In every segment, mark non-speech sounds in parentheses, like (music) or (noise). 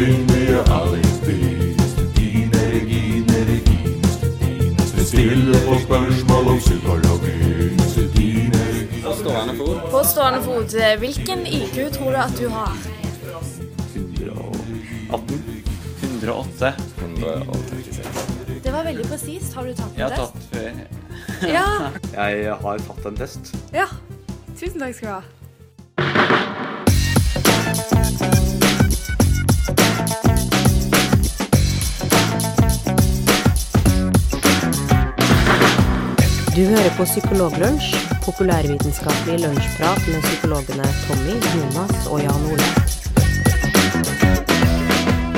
Kvinnelige Erlingstid. Stine Regine Regine Stine. Stille på spørsmål om psykologi. Stine Regine På stående fot. På stående fot, hvilken IQ tror du at du har? 118. 108. 136. Det var veldig presist. Har du tatt en test? Jeg har test? tatt (laughs) før. Ja. Jeg har tatt en test. ja. Tusen takk skal du ha. Du hører på Psykologlunsj, populærvitenskapelig lunsjprat med psykologene Tommy, Jonas og Jan Ole.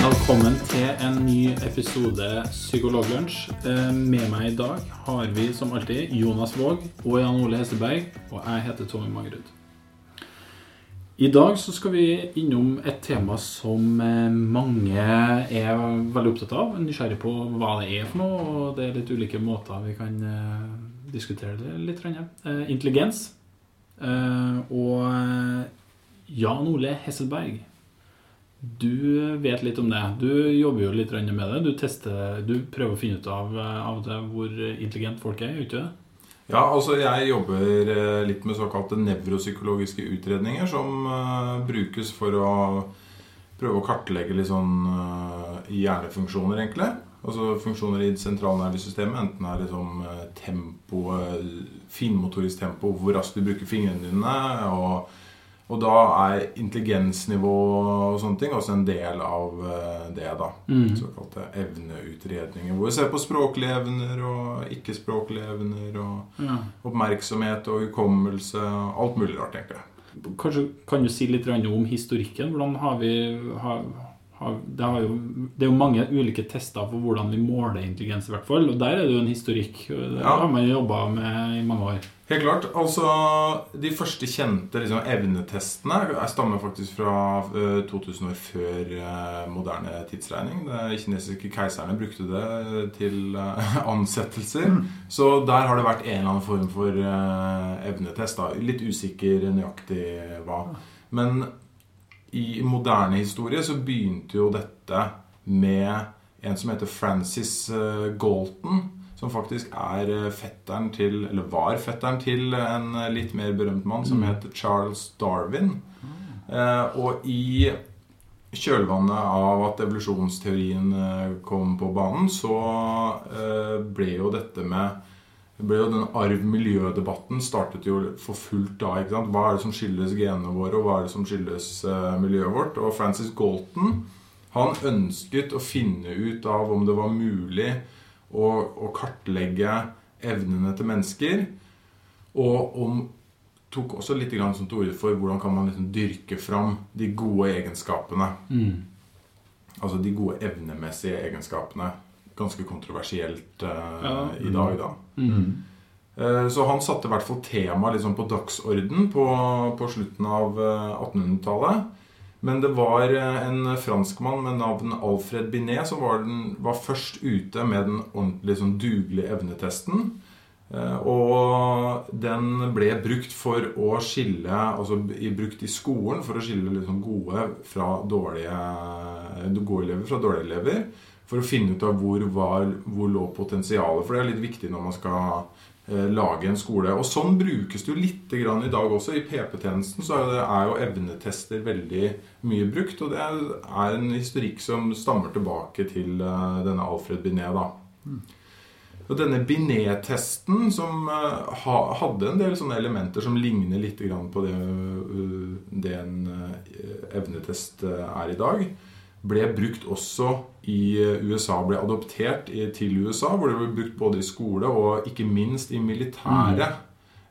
Velkommen til en ny episode Psykologlunsj. Eh, Med meg i dag har vi som alltid Jonas Våg og Jan Ole Hesteberg. Og jeg heter Tommy Magerud. I dag så skal vi innom et tema som eh, mange er veldig opptatt av. Nysgjerrig på hva det er for noe, og det er litt ulike måter vi kan eh, diskutere det litt. Eh, Intelligens. Eh, Og eh, Jan Ole Hesselberg. Du vet litt om det. Du jobber jo litt med det. Du tester, du prøver å finne ut av, av det hvor intelligent folk er, ikke det? Ja, altså jeg jobber eh, litt med såkalte nevropsykologiske utredninger som uh, brukes for å prøve å kartlegge litt sånn uh, hjernefunksjoner, egentlig. Altså funksjoner i sentralnervesystemet. Enten er liksom tempo, eh, finmotorisk tempo, hvor raskt du bruker fingrene dine. Og, og da er intelligensnivå og sånne ting også en del av eh, det, da. Mm. Såkalte evneutredninger. Hvor vi ser på språklige evner og ikke-språklige evner. og Ja. oppmerksomhet og hukommelse. Alt mulig rart, egentlig. Kanskje kan du si litt om historikken? Hvordan har vi har, det, har jo, det er jo mange ulike tester for hvordan vi måler intelligens, i hvert fall. Og der er det jo en historikk. Det Ja. har man jobba med i mange år. Helt klart. Altså, De første kjente liksom, evnetestene er- stammer faktisk fra uh, 2000 år før uh, moderne tidsregning. De kinesiske keiserne brukte det til uh, (laughs) ansettelser. Så der har det vært en eller annen form for eh, evnetest. Da. Litt usikker nøyaktig hva. Men i moderne historie så begynte jo dette med en som heter Francis eh, Galton. Som faktisk er eh, fetteren til, eller var fetteren til en eh, litt mer berømt mann som heter Charles Darwin. Eh, og i kjølvannet av at evolusjonsteorien kom på banen, så ble jo dette med ble jo den arv-miljø-debatten startet jo for fullt da. ikke sant? Hva er det som skyldes genene våre, og hva er det som skyldes eh, miljøet vårt? Og Francis Galton han ønsket å finne ut av om det var mulig å, å kartlegge evnene til mennesker. Og om, tok også litt grann som til orde for hvordan kan man liksom dyrke fram de gode egenskapene. Altså de gode evnemessige egenskapene. Ganske kontroversielt eh, Ja. i dag, da. Eh, Så han satte i hvert fall temaet liksom på dagsorden på, på slutten av eh, 1800-tallet. Men det var eh, en franskmann med navn Alfred Binet som var, den, var først ute med den ordentlig sånn dugelige evnetesten. Eh, Og den ble brukt for å skille Altså brukt i skolen for å skille liksom gode fra dårlige gode elever fra dårlige elever. For å finne ut av hvor, var, hvor lå potensialet. For det er litt viktig når man skal eh, lage en skole. Og sånn brukes det jo litt grann i dag også. I PP-tjenesten så er det- er jo evnetester veldig mye brukt. Og det er en historikk som stammer tilbake til eh, denne Alfred Binet. da. Og denne Binet-testen, som eh, hadde en del sånne elementer som ligner litt grann på det, det en evnetest er i dag, ble brukt også i USA. Ble adoptert til USA, hvor det ble brukt både i skole og ikke minst i militæret.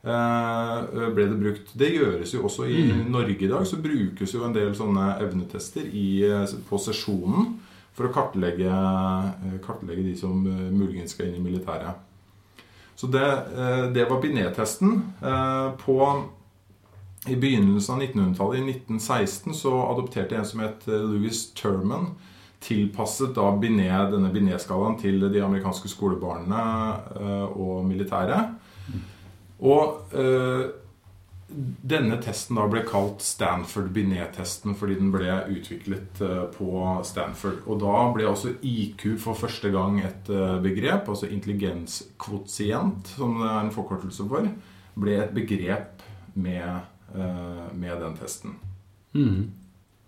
eh, ble det brukt. Det gjøres jo også i Norge i dag. Så brukes jo en del sånne evnetester i, eh, på sesjonen for å kartlegge, eh, kartlegge de som muligens skal inn i militæret. Så det, det var Binet-testen. Eh, På i begynnelsen av 1900-tallet, i 1916, så adopterte en som het eh, Louis Turman. tilpasset da Binet, denne Binet-skalaen til de amerikanske skolebarna eh, og militæret. Og øh, denne testen da ble kalt Stanford Binet-testen fordi den ble utviklet på Stanford. Og da ble også IQ for første gang et begrep, altså intelligenskvotient, som det er en forkortelse for, ble et begrep med, med den testen. Mm.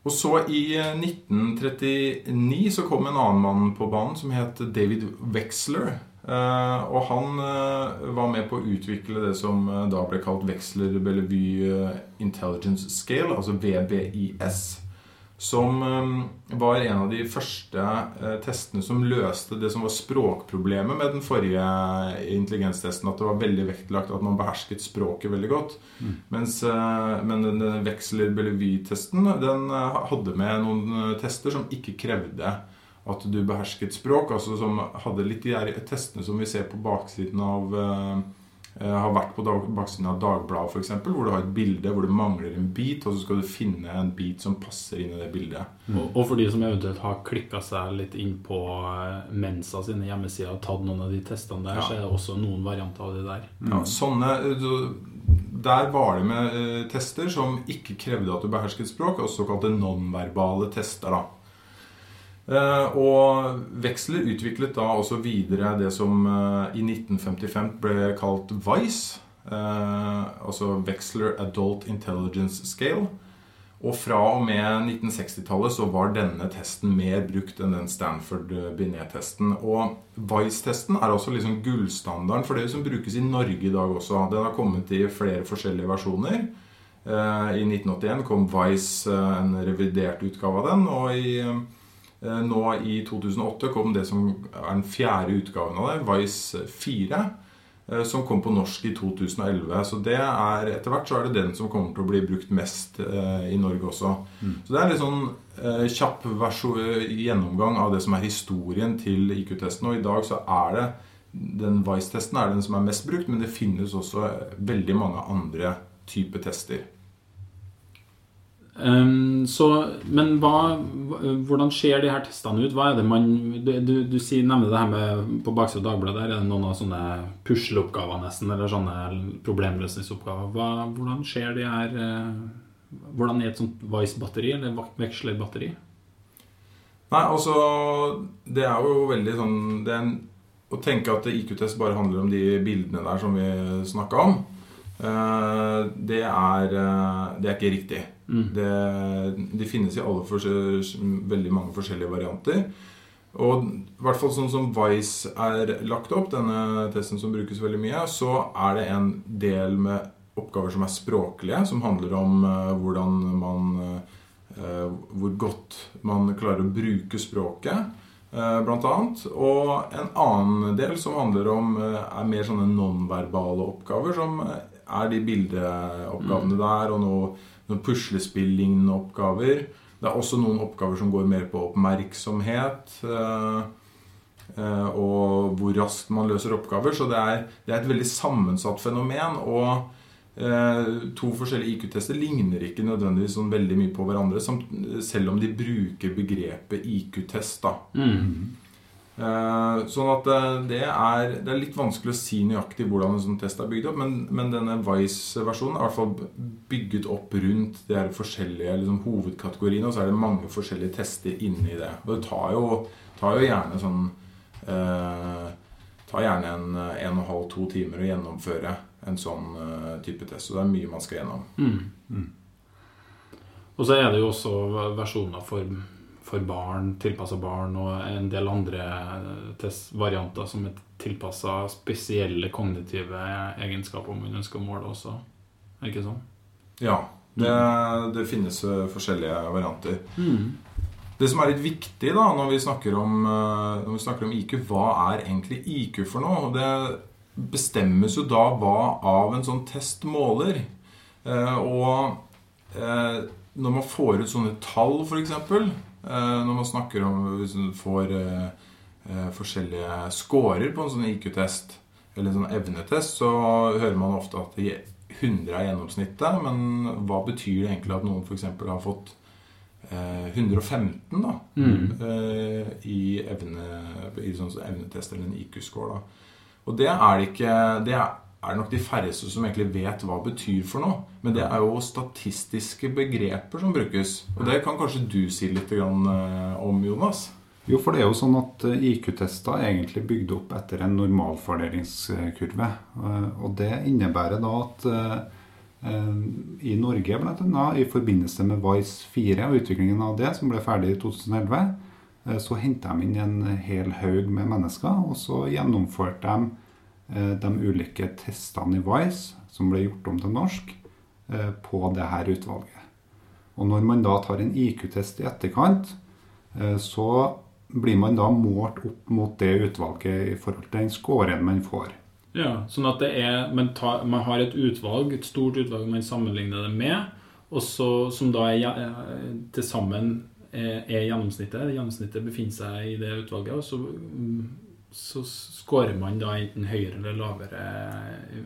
Og så i eh, 1939 så kom en annen mann på banen som het David Wexler. Eh, og han eh, var med på å utvikle det som eh, da ble kalt Wexler Bellevue eh, Intelligence Scale, altså VBIS. Som eh, var en av de første eh, testene som løste det som var språkproblemet med den forrige intelligenstesten. At det var veldig vektlagt at man behersket språket veldig godt. Mens, eh, men den den Wexler Bellevue-testen den eh, hadde med noen eh, tester som ikke krevde at du behersket språk. altså Som hadde litt de testene som vi ser på baksiden av eh, eh, har vært på dag, baksiden av Dagbladet f.eks., hvor du har et bilde hvor det mangler en bit, og så skal du finne en bit som passer inn i det bildet. Og, og for de som eventuelt har klikka seg litt inn på eh, Mensa sine hjemmesider og tatt noen av de testene der, Ja. så er det også noen varianter av de der. Ja, sånne, der var det med eh, tester som ikke krevde at du behersket språk, og såkalte nonverbale tester. da. Eh, og Wexler utviklet da også videre det som eh, i 1955 ble kalt VICE, eh, altså Wexler Adult Intelligence Scale. Og fra og med 1960-tallet så var denne testen mer brukt enn den Stanford Binet-testen. Og VICE-testen er også liksom gullstandarden for det som brukes i Norge i dag også. Den har kommet i flere forskjellige versjoner. I 1981 kom VICE en revidert utgave av den, og i Nå i 2008 kom det som er den fjerde utgaven av det, Vice 4, eh, som kom på norsk i 2011. Så det er, etter hvert så er det den som kommer til å bli brukt mest eh, i Norge også. Så det er litt sånn eh, kjapp gjennomgang av det som er historien til IQ-testen. Og i dag så er det den Vice-testen er den som er mest brukt, men det finnes også veldig mange andre typer tester. Um, så, men hva, hvordan ser de her testene ut? Hva er det man Du, du, du nevner det her med på baksida av Dagbladet. Der er det noen av sånne pusleoppgaver, nesten, eller sånne problemløsningsoppgaver. Hva, hvordan ser de her eh, Hvordan er et sånt Vice-batteri, eller vekslerbatteri? Nei, altså Det er jo veldig sånn det er en, Å tenke at IQ-test bare handler om de bildene der som vi snakka om, eh, det, er, eh, det er ikke riktig. Det, de finnes i veldig mange forskjellige varianter. Og i hvert fall sånn som Vice er lagt opp, denne testen som brukes veldig mye, så er det en del med oppgaver som er språklige, som handler om uh, hvordan man uh, Hvor godt man klarer å bruke språket, uh, blant annet. Og en annen del som handler om er mer sånne nonverbale oppgaver, som er de bildeoppgavene der, og noe, noen puslespillignende oppgaver. Det er også noen oppgaver som går mer på oppmerksomhet. eh, eh, og hvor raskt man løser oppgaver. Så det er, det er et veldig sammensatt fenomen. Og eh, to forskjellige IQ-tester ligner ikke nødvendigvis sånn veldig mye på hverandre, selv om de bruker begrepet IQ-test. da. Eh, sånn at eh, det er, det er litt vanskelig å si nøyaktig hvordan en sånn test er bygd opp, men, men denne Vice-versjonen er i hvert fall bygget opp rundt de her forskjellige liksom, hovedkategoriene, og så er det mange forskjellige tester inni det. Og det tar jo, tar jo gjerne sånn eh, tar gjerne en eh, en og en halv, to timer å gjennomføre en sånn eh, type test. Så det er mye man skal gjennom. Og så er det jo også versjoner for, for barn, tilpassa barn, og en del andre testvarianter som er tilpassa spesielle kognitive egenskaper man ønsker å måle også. Er det ikke sånn? Ja. Det, det finnes forskjellige varianter. Det som er litt viktig da når vi snakker om, eh, når vi snakker om IQ, hva er egentlig IQ for noe? Det bestemmes jo da hva av en sånn test måler. Eh, og eh, når man får ut sånne tall, f.eks., når man snakker om hvis man får eh, eh, forskjellige scorer på en sånn IQ-test, eller en sånn evnetest, så hører man ofte at de 100 er gjennomsnittet. Men hva betyr det egentlig at noen f.eks. har fått eh, 115 da, eh, i, evne, i sånn evnetest eller en IQ-score? Og det er det ikke Det er er det nok de færreste som egentlig vet hva det betyr for noe. Men det er jo statistiske begreper som brukes. Og det kan kanskje du si litt eh, om, Jonas? Jo, for det er jo sånn at eh, IQ-tester er egentlig bygd opp etter en normalfordelingskurve. Eh, Og det innebærer da at i Norge, bl.a. i forbindelse med Vice 4 og utviklingen av det, som ble ferdig i 2011, eh, så henta de inn en hel haug med mennesker, og så gjennomførte de de ulike testene i Vice, som ble gjort om til norsk, eh, på det her utvalget. Og når man da tar en IQ-test i etterkant, eh, så blir man da målt opp mot det utvalget i forhold til den scoren man får. Ja, sånn at det er, man, tar, man har et utvalg, et stort utvalg man sammenligner det med, og så, som da er, eh, til sammen er gjennomsnittet. Gjennomsnittet befinner seg i det utvalget, og så, mm, så scorer man da enten høyere eller lavere i,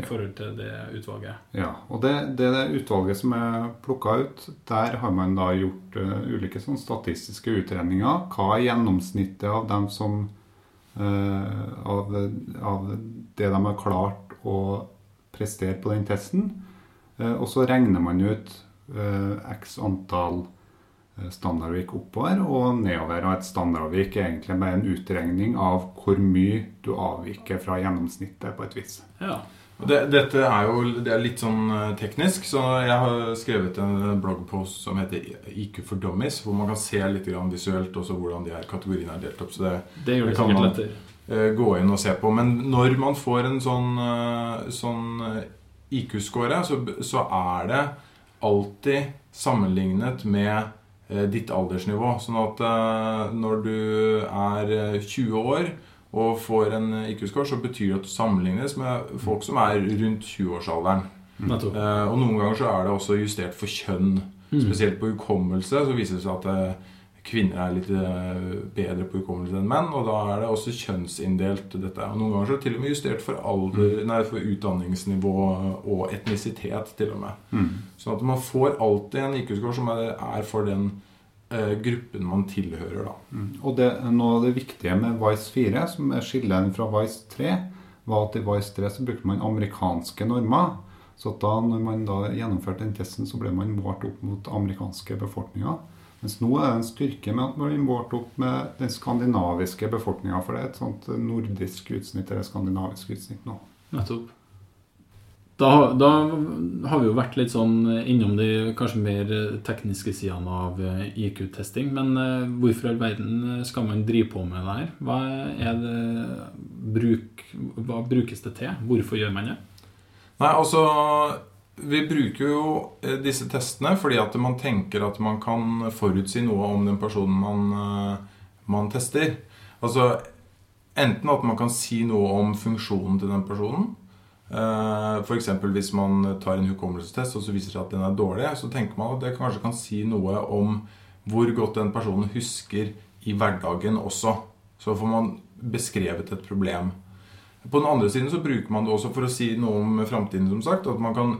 i forhold til det utvalget. Ja, og det, det, det utvalget som er plukka ut, der har man da gjort uh, ulike sånn statistiske utredninger. Hva er gjennomsnittet av dem som uh, av, av det de har klart å prestere på den testen. Uh, og så regner man ut x antall standardvik oppover og nedover. Og et standardvik er egentlig bare en utregning av hvor mye du avviker fra gjennomsnittet på et vis. Ja. Og Det, dette er jo det er litt sånn eh, teknisk, så jeg har skrevet en bloggpost som heter IQ for dummies, hvor man kan se litt grann visuelt også hvordan de her kategoriene er delt opp. Så det, Det gjør det kan man. lettere. eh, gå inn og se på. Men når man får en sånn, eh, sånn IQ-score, så, så er det alltid sammenlignet med ditt aldersnivå. Sånn at eh, når du er eh, 20 år og får en IQ-score, så betyr det at du sammenlignes med folk som er rundt 20-årsalderen. Nettopp. Eh, og noen ganger så er det også justert for kjønn. Mm. Spesielt på hukommelse så viser det seg at eh, kvinner er litt eh, bedre på hukommelse enn menn. Og da er det også kjønnsinndelt dette. Og noen ganger så er det til og med justert for, alder, nei, for utdanningsnivå og etnisitet til og med. Mm. Sånn at man får alltid en IQ-score som er, for den eh, gruppen man tilhører, da. Mm. Og det, noe av det viktige med Vice 4, som er skilleren fra Vice 3, var at i Vice 3 så brukte man amerikanske normer. Så da når man da gjennomførte den testen, så ble man målt opp mot amerikanske befolkninger. Mens nå er det en styrke med at man blir målt opp med den skandinaviske befolkninga. For det er et sånt nordisk utsnitt eller skandinavisk utsnitt nå. Nettopp. Da, da har vi jo vært litt sånn innom de kanskje mer tekniske sidene av eh, IQ-testing. Men eh, hvorfor i all verden skal man drive på med det her? Hva, er det bruk, hva brukes det til? Hvorfor gjør man det? Nei, altså Vi bruker jo eh, disse testene fordi at man tenker at man kan forutsi noe om den personen man, eh, man tester. Altså enten at man kan si noe om funksjonen til den personen. F.eks. hvis man tar en hukommelsestest og så viser det seg at den er dårlig, så tenker man at det kanskje kan si noe om hvor godt den personen husker i hverdagen også. Så får man beskrevet et problem. På den andre siden så bruker man det også for å si noe om framtiden, som sagt. At man kan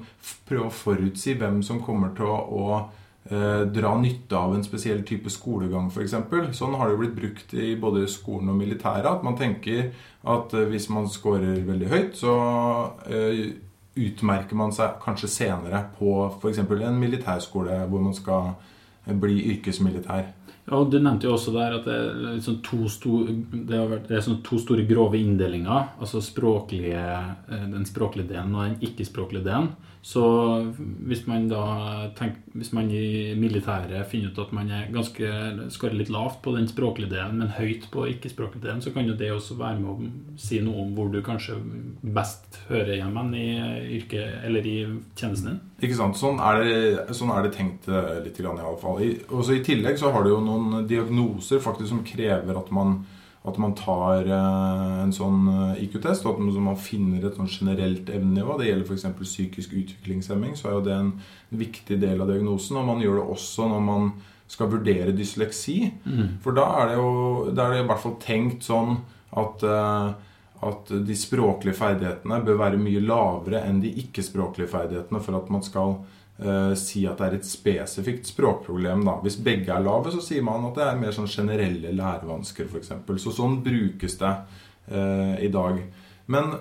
prøve å forutsi hvem som kommer til å, eh, dra nytte av en spesiell type skolegang, f.eks. Sånn har det jo blitt brukt i både skolen og militæret. At man tenker at eh, hvis man scorer veldig høyt, så eh, utmerker man seg kanskje senere på f.eks. en militærskole hvor man skal bli yrkesmilitær. Ja, og Du nevnte jo også der at det er, liksom to, store, det vært, det er sånn to store grove inndelinger. Altså språklige, eh, den språklige delen og den ikke-språklige delen. Så hvis man da tenker, hvis man i militæret finner ut at man er ganske skårer litt lavt på den språklige delen, men høyt på ikke-språklige delen, så kan jo det også være med å si noe om hvor du kanskje best hører hjemme i yrket eller i tjenesten din. Ikke sant? Sånn er det, sånn er det tenkt eh, litt iallfall. I, også I tillegg så har du jo noen diagnoser faktisk som krever at man, at man tar eh, en sånn eh, IQ-test, og at man, finner et sånn generelt evnenivå. Det gjelder f.eks. psykisk utviklingshemming, så er jo det en viktig del av diagnosen. Og man gjør det også når man skal vurdere dysleksi. For da er det jo da er det i hvert fall tenkt sånn at eh, at de språklige ferdighetene bør være mye lavere enn de ikke-språklige ferdighetene for at man skal eh, si at det er et spesifikt språkproblem. Da. Hvis begge er lave, så sier man at det er mer sånn generelle lærevansker, f.eks. Så sånn brukes det uh, i dag. Men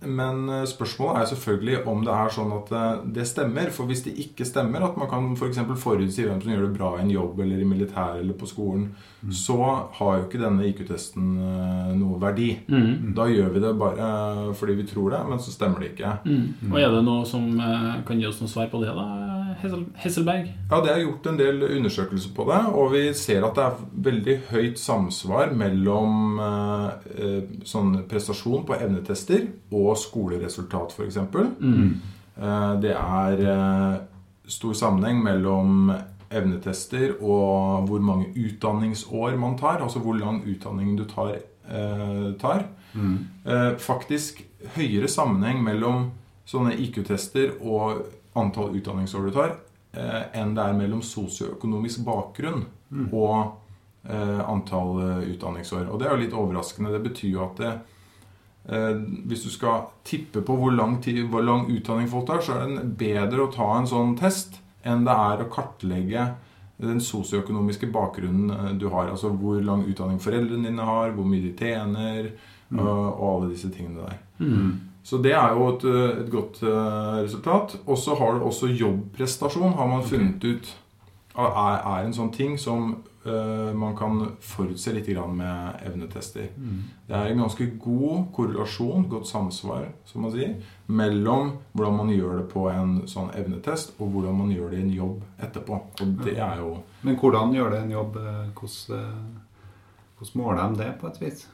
men eh, spørsmålet er selvfølgelig om det er sånn at eh, det stemmer. For hvis det ikke stemmer, at man kan f.eks. For forutsi hvem som gjør det bra i en jobb eller i militæret eller på skolen, så har jo ikke denne IQ-testen eh, noe verdi. Mm. Da gjør vi det bare fordi vi tror det, men så stemmer det ikke. Mm. Og er det noe som kan gi oss noe svar på det, da? Hessel Hesselberg? Ja, Det er gjort en del undersøkelser på det, og vi ser at det er veldig høyt samsvar mellom eh, sånn prestasjon på evnetester og skoleresultat, f.eks. Mm. Eh, det er eh, stor sammenheng mellom evnetester og hvor mange utdanningsår man tar, altså hvor lang utdanning du tar. Eh, tar. Mm. faktisk høyere sammenheng mellom sånne IQ-tester og antall utdanningsår du tar, enn det er mellom sosioøkonomisk bakgrunn og eh, antall utdanningsår. Og det er jo litt overraskende. Det betyr jo at det, hvis du skal tippe på hvor lang, tid, hvor lang utdanning folk tar, så er det bedre å ta en sånn test enn det er å kartlegge den sosioøkonomiske bakgrunnen eh, du har. Altså hvor lang utdanning foreldrene dine har, hvor mye de tjener, og, og alle disse tingene der. Mm. Så det er jo et, eh, et godt eh, resultat. Og så har du også jobbprestasjon, har man funnet ut er, er en sånn ting som eh, man kan forutse litt grann med evnetester. Det er en ganske god korrelasjon, godt samsvar, som man sier, mellom hvordan man gjør det på en sånn evnetest, og hvordan man gjør det i en jobb etterpå. Og det er jo Men hvordan gjør det en jobb? eh, Hvordan, eh, hvordan måler de det, på et vis?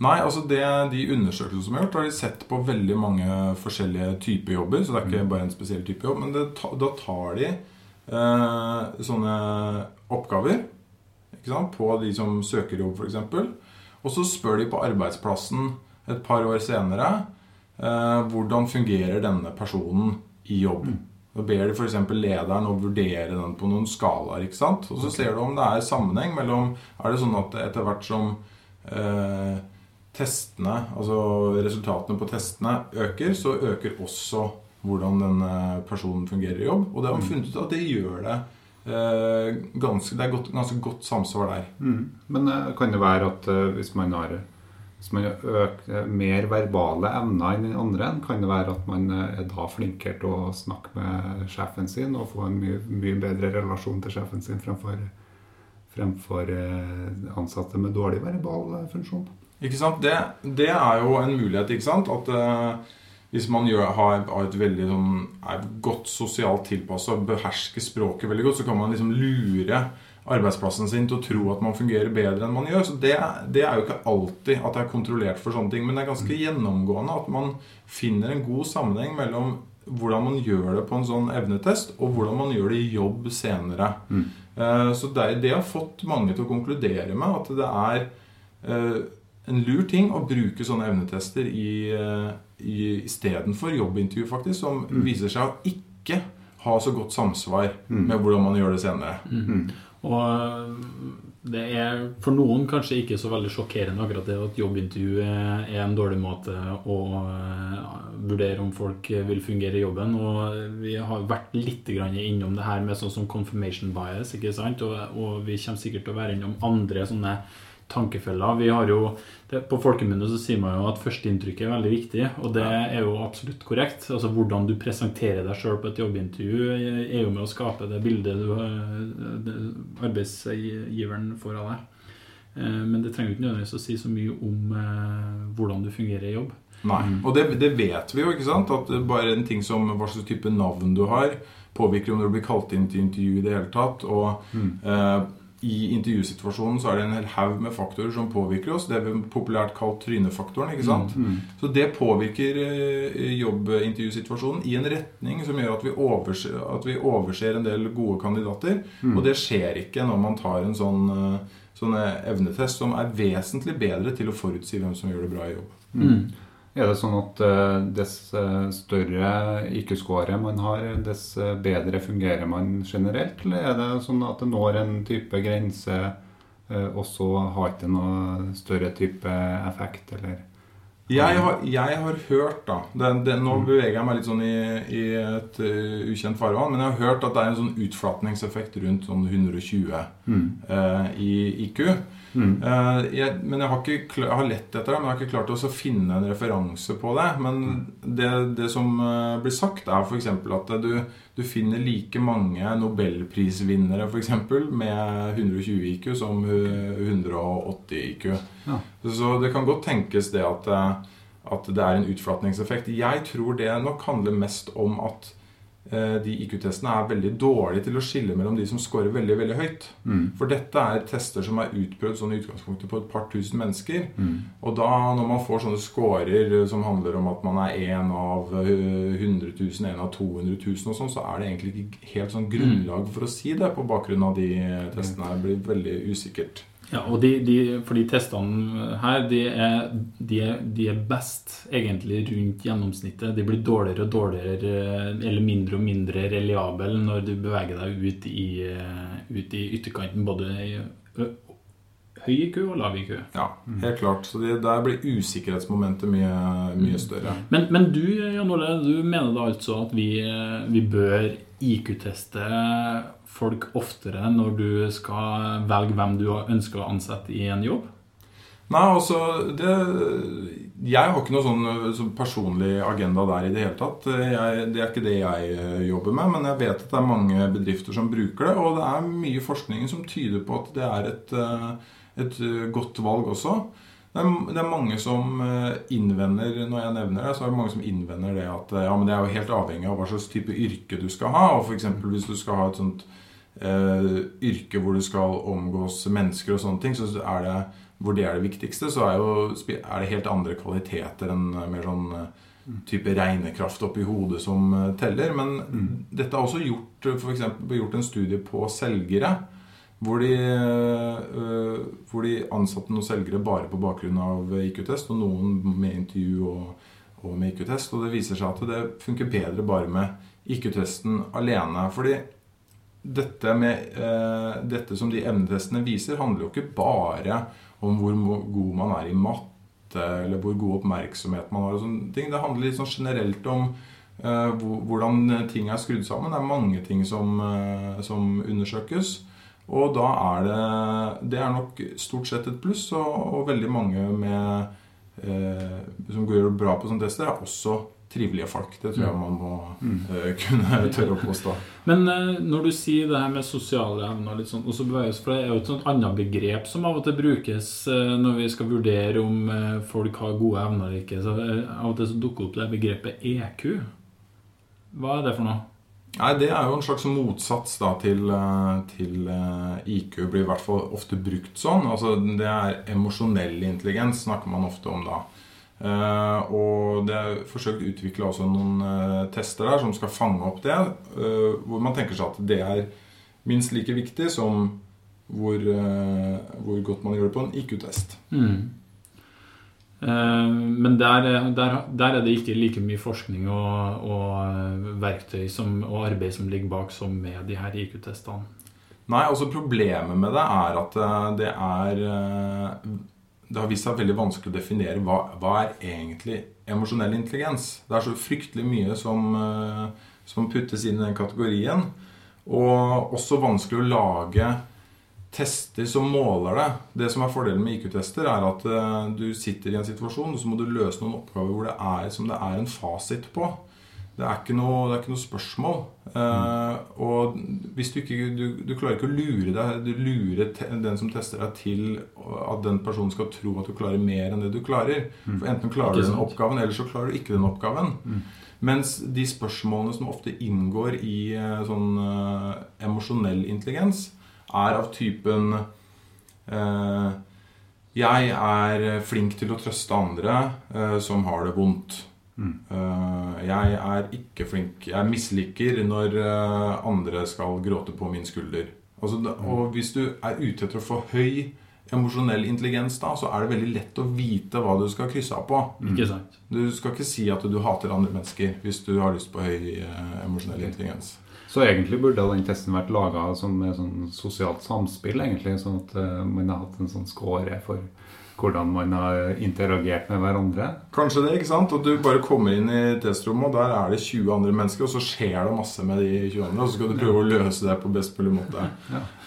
Nei, altså det, De undersøkelsene som er gjort, har de sett på veldig mange forskjellige typer jobber. Så det er ikke bare en spesiell type jobb. Men det, da tar de eh, sånne oppgaver på de som søker jobb, f.eks. Og så spør de på arbeidsplassen et par år senere eh, hvordan fungerer denne personen i jobb. Da ber de f.eks. lederen å vurdere den på noen skalaer. ikke sant? Og så ser du om det er sammenheng mellom Er det sånn at etter hvert som eh, testene, altså resultatene på testene øker, så øker også hvordan denne personen fungerer i jobb. Og det har man funnet ut at det gjør det ganske, Det er godt, ganske godt samsvar der. Mm. Men eh, kan det være at eh, hvis man har hvis man øker eh, mer verbale evner enn den andre, kan det være at man eh, er da flinkere til å snakke med sjefen sin og få en mye, mye bedre relasjon til sjefen sin fremfor, fremfor eh, ansatte med dårlig verbal eh, funksjon? Ikke sant? Det, det er jo en mulighet, ikke sant? At eh, hvis man gjør, har, har veldig sånn, er godt sosialt tilpassa og behersker språket veldig godt, så kan man liksom lure arbeidsplassen sin til å tro at man fungerer bedre enn man gjør. Så det, det er jo ikke alltid at det er kontrollert for sånne ting, men det er ganske gjennomgående at man finner en god sammenheng mellom hvordan man gjør det på en sånn evnetest, og hvordan man gjør det i jobb senere. Eh, Så det, det har fått mange til å konkludere med at det er eh, en lur ting å bruke sånne evnetester i, eh, istedenfor jobbintervju, faktisk, som viser seg å ikke ha så godt samsvar med hvordan man gjør det senere. Og øh, det er for noen kanskje ikke så veldig sjokkerende akkurat det at jobbintervju er en dårlig måte å øh, vurdere om folk vil fungere i jobben. Og vi har vært litt grann innom det her med sånn som confirmation bias. ikke sant? Og, og vi kommer sikkert til å være innom andre sånne tankefeller. Vi har jo, det, På folkemunne så sier man jo at førsteinntrykket er veldig viktig, og det er jo absolutt korrekt. Altså Hvordan du presenterer deg sjøl på et jobbintervju, er jo med å skape det bildet du, øh, det- arbeidsgiveren får av deg. Eh, Men det trenger jo ikke nødvendigvis å si så mye om eh, hvordan du fungerer i jobb. Nei, Og det, det vet vi jo, ikke sant? At bare en ting som hva slags type navn du har, påvirker om du blir kalt inn til intervju i det hele tatt. Og eh, i intervjusituasjonen så er det en hel haug med faktorer som påvirker oss. Det er populært kalt trynefaktoren. ikke sant? Så det påvirker eh, jobbintervjusituasjonen i en retning som gjør at vi, overser, at vi overser en del gode kandidater. Og det skjer ikke når man tar en sånn, eh, sånn evnetest som er vesentlig bedre til å forutsi hvem som gjør det bra i jobb. Er det sånn at eh, dess eh, større IQ-score man har, dess eh, bedre fungerer man generelt? Eller er det sånn at det når en type grense, og så har ikke noe større type effekt, eller Jeg har, jeg har hørt, da det, det, Nå beveger jeg meg litt sånn i, i et uh, ukjent farvann, men jeg har hørt at det er en sånn utflatningseffekt rundt sånn 120 eh, i IQ. Eh, jeg, men jeg har, ikke, jeg har lett etter det, men jeg har ikke klart å finne en referanse på det. Men det, det som blir sagt, er f.eks. at du, du finner like mange nobelprisvinnere for eksempel, med 120 IQ som eh, 180 IQ. Ja. Så det kan godt tenkes det at, eh, at det er en utflatningseffekt. Jeg tror det nok handler mest om at eh, de IQ-testene er veldig dårlige til å skille mellom de som scorer veldig veldig høyt. For dette er tester som er utprøvd sånn i utgangspunktet på et par tusen mennesker. Og da når man får sånne scorer eh, som handler om at man er en av eh, 100 000, en av 200 000 og sånn, så er det egentlig ikke helt sånn grunnlag for å si det på bakgrunn av de testene. Det blir veldig usikkert. Ja, og de, de, for de testene her, de er, de, er, de er best egentlig rundt gjennomsnittet. De blir dårligere og dårligere, eh, eller mindre og mindre reliable når du beveger deg ut i, eh, ut i ytterkanten, både i høy IQ og lav IQ. Ja, helt klart. Så det, der blir usikkerhetsmomentet mye, mye større. Men, men du, Jan Ole, du mener da altså at vi, eh, vi bør IQ-teste folk oftere når du skal velge hvem du ønsker å ansette i en jobb? Nei, altså det, Jeg har ikke noe sånn, så personlig agenda der i det hele tatt. Jeg, det er ikke det jeg eh, jobber med, men jeg vet at det er mange bedrifter som bruker det. Og det er mye forskning som tyder på at det er et, eh, et eh, godt valg også. Det er, det er mange som eh, innvender når jeg nevner det, så er det mange som innvender det at eh, ja, men det er jo helt avhengig av hva slags type yrke du skal ha. Og for hvis du skal ha et sånt eh, yrke hvor du skal omgås mennesker og sånne ting, så er det, hvor det er det viktigste, så er, jo, er det helt andre kvaliteter enn eh, mer sånn eh, type regnekraft oppi hodet som eh, teller. Men dette er også gjort, for eksempel, gjort en studie på selgere. Hvor de, øh, hvor de ansatte noen selgere bare på bakgrunn av IQ-test, og noen med intervju og, og med IQ-test. Og det viser seg at det funker bedre bare med IQ-testen alene. Fordi dette, med, eh, dette som de evnetestene viser, handler jo ikke bare om hvor god man er i matte, eller hvor god oppmerksomhet man har. og sånne ting. Det handler litt sånn generelt om eh, hvordan ting er skrudd sammen. Det er mange ting som, eh, som undersøkes. Og da er det Det er nok stort sett et pluss, og, og veldig mange med, eh, som går bra på sånne tester, er også trivelige folk. Det tror jeg man må eh, kunne (laughs) tørre å påstå. Men uh, når du sier det her med sosiale evner litt sånn, og så beveges, for det er jo et sånt annet begrep som av og til brukes uh, når vi skal vurdere om folk har gode evner eller ikke. Så Av og til så dukker opp det begrepet EQ. Hva er det for noe? Nei, Det er jo en slags motsats da til, til IQ. blir i hvert fall ofte brukt sånn. Altså Det er emosjonell intelligens snakker man ofte om da. Eh, og det er forsøkt utvikla også noen eh, tester der som skal fange opp det. eh, hvor man tenker seg at det er minst like viktig som hvor, hvor godt man gjør det på en IQ-test. Mm. Men der, er- der, der er det ikke like mye forskning og, og verktøy som, og arbeid som ligger bak som med de her IQ-testene. Nei, altså Problemet med det er at det er Det har vist seg veldig vanskelig å definere hva, hva er egentlig emosjonell intelligens. Det er så fryktelig mye som, eh, som puttes inn i den kategorien. Og også vanskelig å lage tester som måler det. Det som er fordelen med IQ-tester, er at eh, du sitter i en situasjon, og så må du løse noen oppgaver hvor det er som det er en fasit på. Det er ikke noe, det er ikke noe spørsmål. Eh, og hvis du ikke du, du klarer ikke å lure deg Du lurer te, den som tester deg til at den personen skal tro at du klarer mer enn det du klarer. For enten klarer du den oppgaven, eller så klarer du ikke den oppgaven. Mens de spørsmålene som ofte inngår i eh, sånn eh, emosjonell intelligens, er av typen eh, Jeg er flink til å trøste andre eh, som har det vondt. Eh, jeg er ikke flink Jeg misliker når eh, andre skal gråte på min skulder. Altså, og hvis du er ute etter å få høy emosjonell intelligens, da, så er det veldig lett å vite hva du skal krysse av på. Sant? Du skal ikke si at du hater andre mennesker hvis du har lyst på høy eh, emosjonell intelligens. Så egentlig burde den testen vært laga som et sånn sosialt samspill, egentlig, sånn at man har hatt en sånn score for hvordan man har interagert med hverandre. Kanskje det, ikke sant? Og du bare kommer inn i testrommet, og der er det 20 andre mennesker, og så skjer det masse med de 20 andre, og så skal du prøve å løse det på best mulig måte.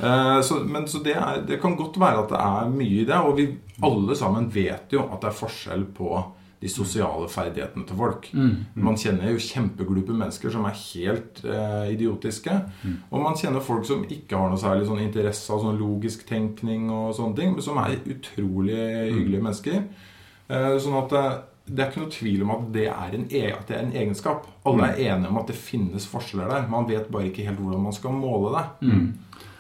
Eh, så, men så det, er, det kan godt være at det er mye i det, og vi alle sammen vet jo at det er forskjell på de sosiale ferdighetene til folk. Man kjenner jo kjempeglupe mennesker som er helt eh, idiotiske. Og man kjenner folk som ikke har noe særlig sånn interesse av sånn logisk tenkning og sånne ting, men som er utrolig hyggelige mennesker. Eh, sånn at det, det er ikke noe tvil om at det, er en, e- at det er en egenskap. Alle er enige om at det finnes forskjeller der. Man vet bare ikke helt hvordan man skal måle det.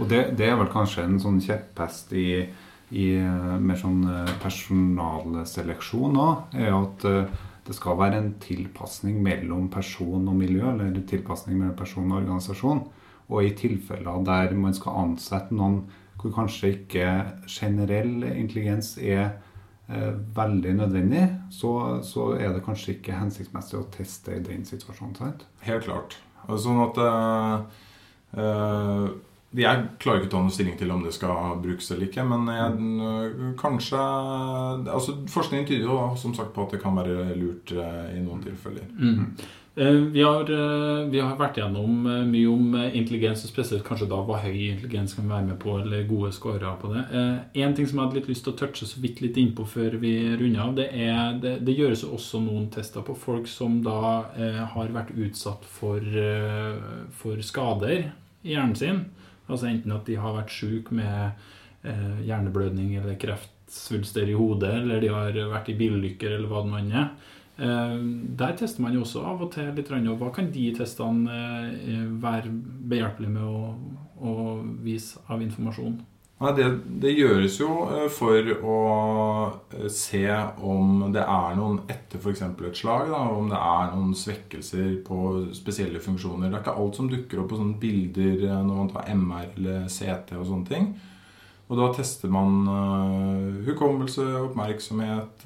Og det, det er vel kanskje en sånn kjepphest i, i eh, mer sånn eh, personalseleksjon òg, er at eh, det skal være en tilpasning mellom person og miljø, eller en tilpasning mellom person og organisasjon. Og i tilfeller der man skal ansette noen hvor kanskje ikke generell intelligens er veldig nødvendig, så, så er det kanskje ikke hensiktsmessig å teste i den situasjonen. sant? Helt klart. Sånn at eh, Jeg klarer ikke å ta noen stilling til om det skal brukes eller ikke, men jeg, eh, kanskje altså Forskningen tyder jo som sagt på at det kan være lurt eh, i noen tilfeller. Mm. Vi har, eh, vi har vært gjennom eh, mye om eh, intelligens, og spesielt kanskje da hva høy intelligens kan være med på, eller gode scorer på det. Eh, En ting som jeg hadde litt lyst til å touche så vidt litt innpå før vi runder av, det er det, det gjøres jo også noen tester på folk som da eh, har vært utsatt for, eh, for skader i hjernen sin. Altså enten at de har vært syke med eh, hjerneblødning eller kreftsvulster i hodet, eller de har vært i bilulykker eller hva det nå er. Eh, Der tester man jo også av og til litt. og Hva kan de testene eh, være behjelpelige med å, å vise av informasjon? Nei, det, det gjøres jo eh, for å eh, se om det er noen etter f.eks. et slag. Da, om det er noen svekkelser på spesielle funksjoner. Det er ikke alt som dukker opp på sånne bilder eh, når man tar MR eller CT og sånne ting. Og da tester man hukommelse, oppmerksomhet,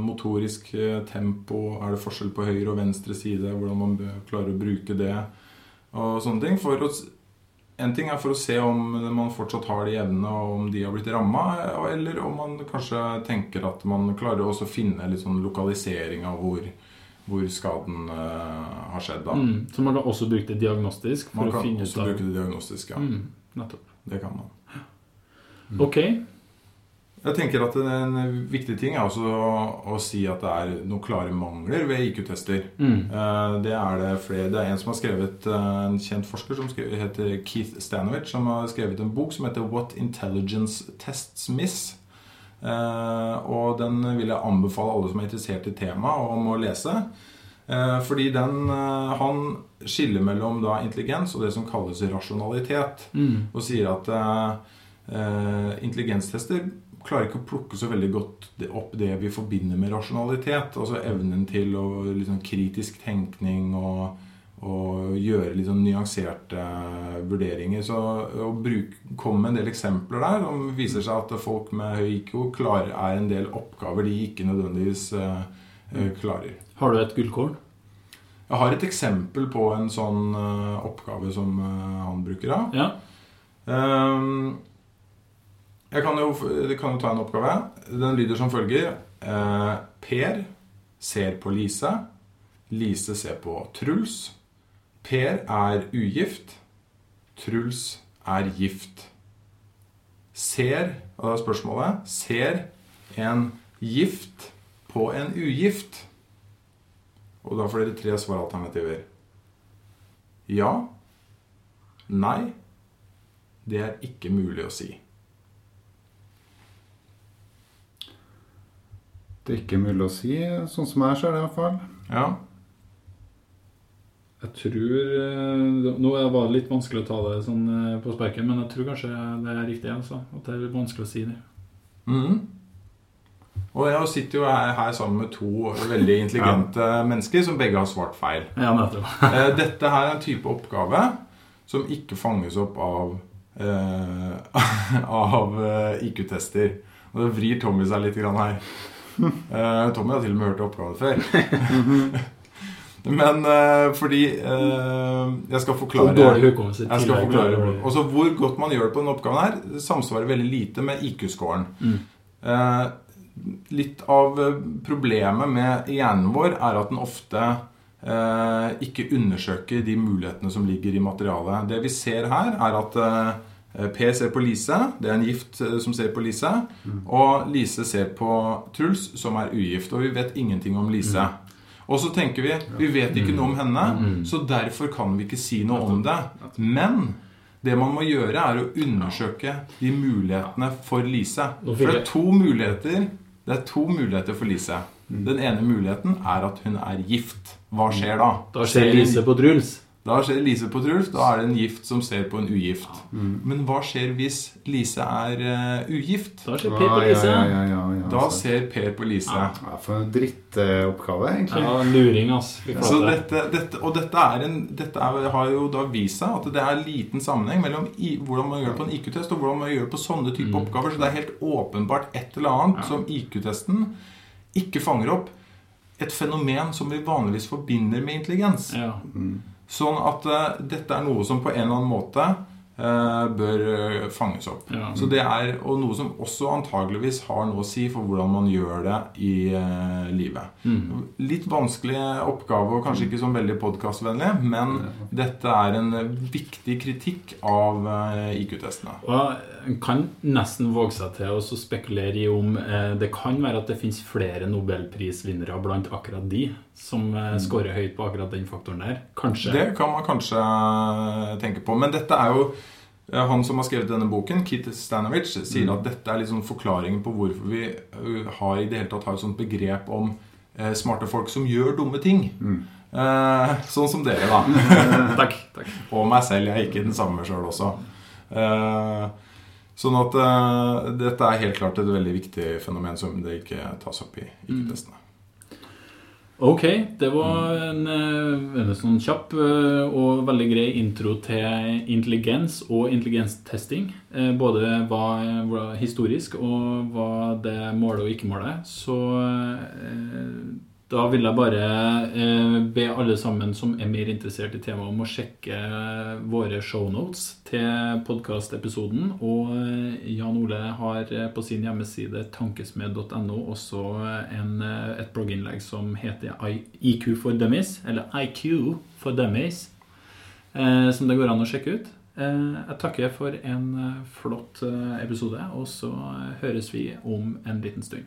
motorisk tempo. Er det forskjell på høyre og venstre side? Hvordan man klarer å bruke det. Og sånne ting. For å, en ting er for å se om man fortsatt har de evnene, og om de har blitt ramma, eller om man kanskje tenker at man klarer også å finne litt sånn lokalisering av hvor, hvor skaden uh, har skjedd. Da. Mm. Så man kan også bruke det diagnostisk for Man å kan også bruke det diagnostisk, ja. Mm, nettopp. Det kan man. Ok. Jeg tenker at En viktig ting er også å, å si at det er noen klare mangler ved IQ-tester. Mm. Eh, Det er det flere. Det er en som har skrevet eh, en kjent forsker som skrevet, heter Keith Stanovich, som har skrevet en bok som heter 'What Intelligence Tests Miss'. Eh, og den vil jeg anbefale alle som er interessert i temaet, om å lese. Fordi den Han skiller mellom da intelligens og det som kalles rasjonalitet. Mm. Og sier at Uh, intelligenstester klarer ikke å plukke så veldig godt opp det vi forbinder med rasjonalitet. Altså evnen til å liksom, kritisk tenkning og, og gjøre litt sånn nyanserte vurderinger. Så å komme med en del eksempler der som viser seg at folk med høy IQ klarer, er en del oppgaver de ikke nødvendigvis eh, klarer. Har du et gullkorn? Jeg har et eksempel på en sånn uh, oppgave som uh, han bruker. da. Ja. Ehm, jeg kan jo, kan jo ta en oppgave. Den lyder som følger. Eh, per ser på Lise. Lise ser på Truls. Per er ugift. Truls er gift. Ser, og da er spørsmålet Ser en gift på en ugift? Og da får dere tre svaralternativer. Ja. Nei. Det er ikke mulig å si. Det er ikke mulig å si, sånn som jeg ser det i hvert fall. Ja. Jeg tror eh, Nå var det litt vanskelig å ta det sånn eh, på sparken, men jeg tror kanskje det er riktig. altså, At det er vanskelig å si det. Mhm. Og jeg sitter jo her, her sammen med to veldig (laughs) intelligente mennesker som begge har svart feil. Ja. (laughs) Eh, Dette her er en type oppgave som ikke fanges opp av, eh, (laughs) av IQ-tester. Og det vrir Tommy seg litt grann her. Eh, Tommy har til og med hørt oppgaven før. (laughs) Men uh, fordi uh, Jeg skal forklare Og dårlig hukommelse Jeg skal forklare Også hvor godt man gjør det på denne oppgaven her, samsvarer veldig lite med IQ-scoren. Mm. Eh, litt av problemet med hjernen vår er at den ofte ikke undersøker de mulighetene som ligger i materialet. Det vi ser her, er at eh, Per ser på Lise. Det er en gift eh, som ser på Lise. Og Lise ser på Truls, som er ugift. Og vi vet ingenting om Lise. Og så tenker vi vi vet ikke noe om henne, så derfor kan vi ikke si noe om det. Men det man må gjøre, er å undersøke de mulighetene for Lise. For det er to muligheter Det er to muligheter for Lise. Den ene muligheten er at hun er gift. Hva skjer da? Da ser Lise på Truls. Da skjer Lise på Trulf. Da er det en gift som ser på en ugift. Men hva skjer hvis Lise er uh, ugift? Da ser Per på Ja, Lise. ja, ja, ja, ja, Da ser Per på Lise. Ja, for en drittoppgave, egentlig. Ja, luring, altså. Dette, dette, og dette, er en, dette er, har jo da vist seg at det er liten sammenheng mellom i, hvordan man gjør det på en IQ-test og hvordan man gjør det på sånne type oppgaver. Så det er helt åpenbart et eller annet som IQ-testen ikke fanger opp. Et fenomen som vi vanligvis forbinder med intelligens. Ja. Sånn at uh, dette er noe som på en eller annen måte uh, bør eh, fanges opp. Ja. Så det er, Og noe som også antageligvis har noe å si for hvordan man gjør det i uh, livet. Mm. Litt vanskelig oppgave og kanskje ikke sånn veldig podkastvennlig, men dette er en viktig kritikk av IQ-testene. Og en kan nesten våge seg til å spekulere i om det kan være at det finnes flere nobelprisvinnere blant akkurat de som eh, scorer høyt på akkurat den faktoren der. Kanskje. Det kan man kanskje eh, tenke på. Men dette er jo eh, han som har skrevet denne boken, Kit Stanovich, sier at dette er liksom forklaringen på hvorfor vi har i det hele tatt har et sånt begrep om eh, smarte folk som gjør dumme ting. Eh, sånn som dere, da. (laughs) Takk. takk. Og meg selv. Jeg er ikke den samme sjøl også. Eh, sånn at eh, dette er helt klart et veldig viktig fenomen som det ikke tas opp i IQ-testene. Ok, det var en, eh, en sånn kjapp eh, og veldig grei intro til intelligens og intelligenstesting. Eh, Både hva, var historisk og hva det måler og ikke måler. Så da vil jeg bare eh, be alle sammen som er mer interessert i temaet, om å sjekke våre shownotes til podkastepisoden. Og eh, Jan Ole har eh, på sin hjemmeside tankesmed.no også en, eh, et blogginnlegg som heter IQ for dummies, eller IQ for dummies, eh, som det går an å sjekke ut. Eh, Jeg takker for en flott episode, og så høres vi om en liten stund.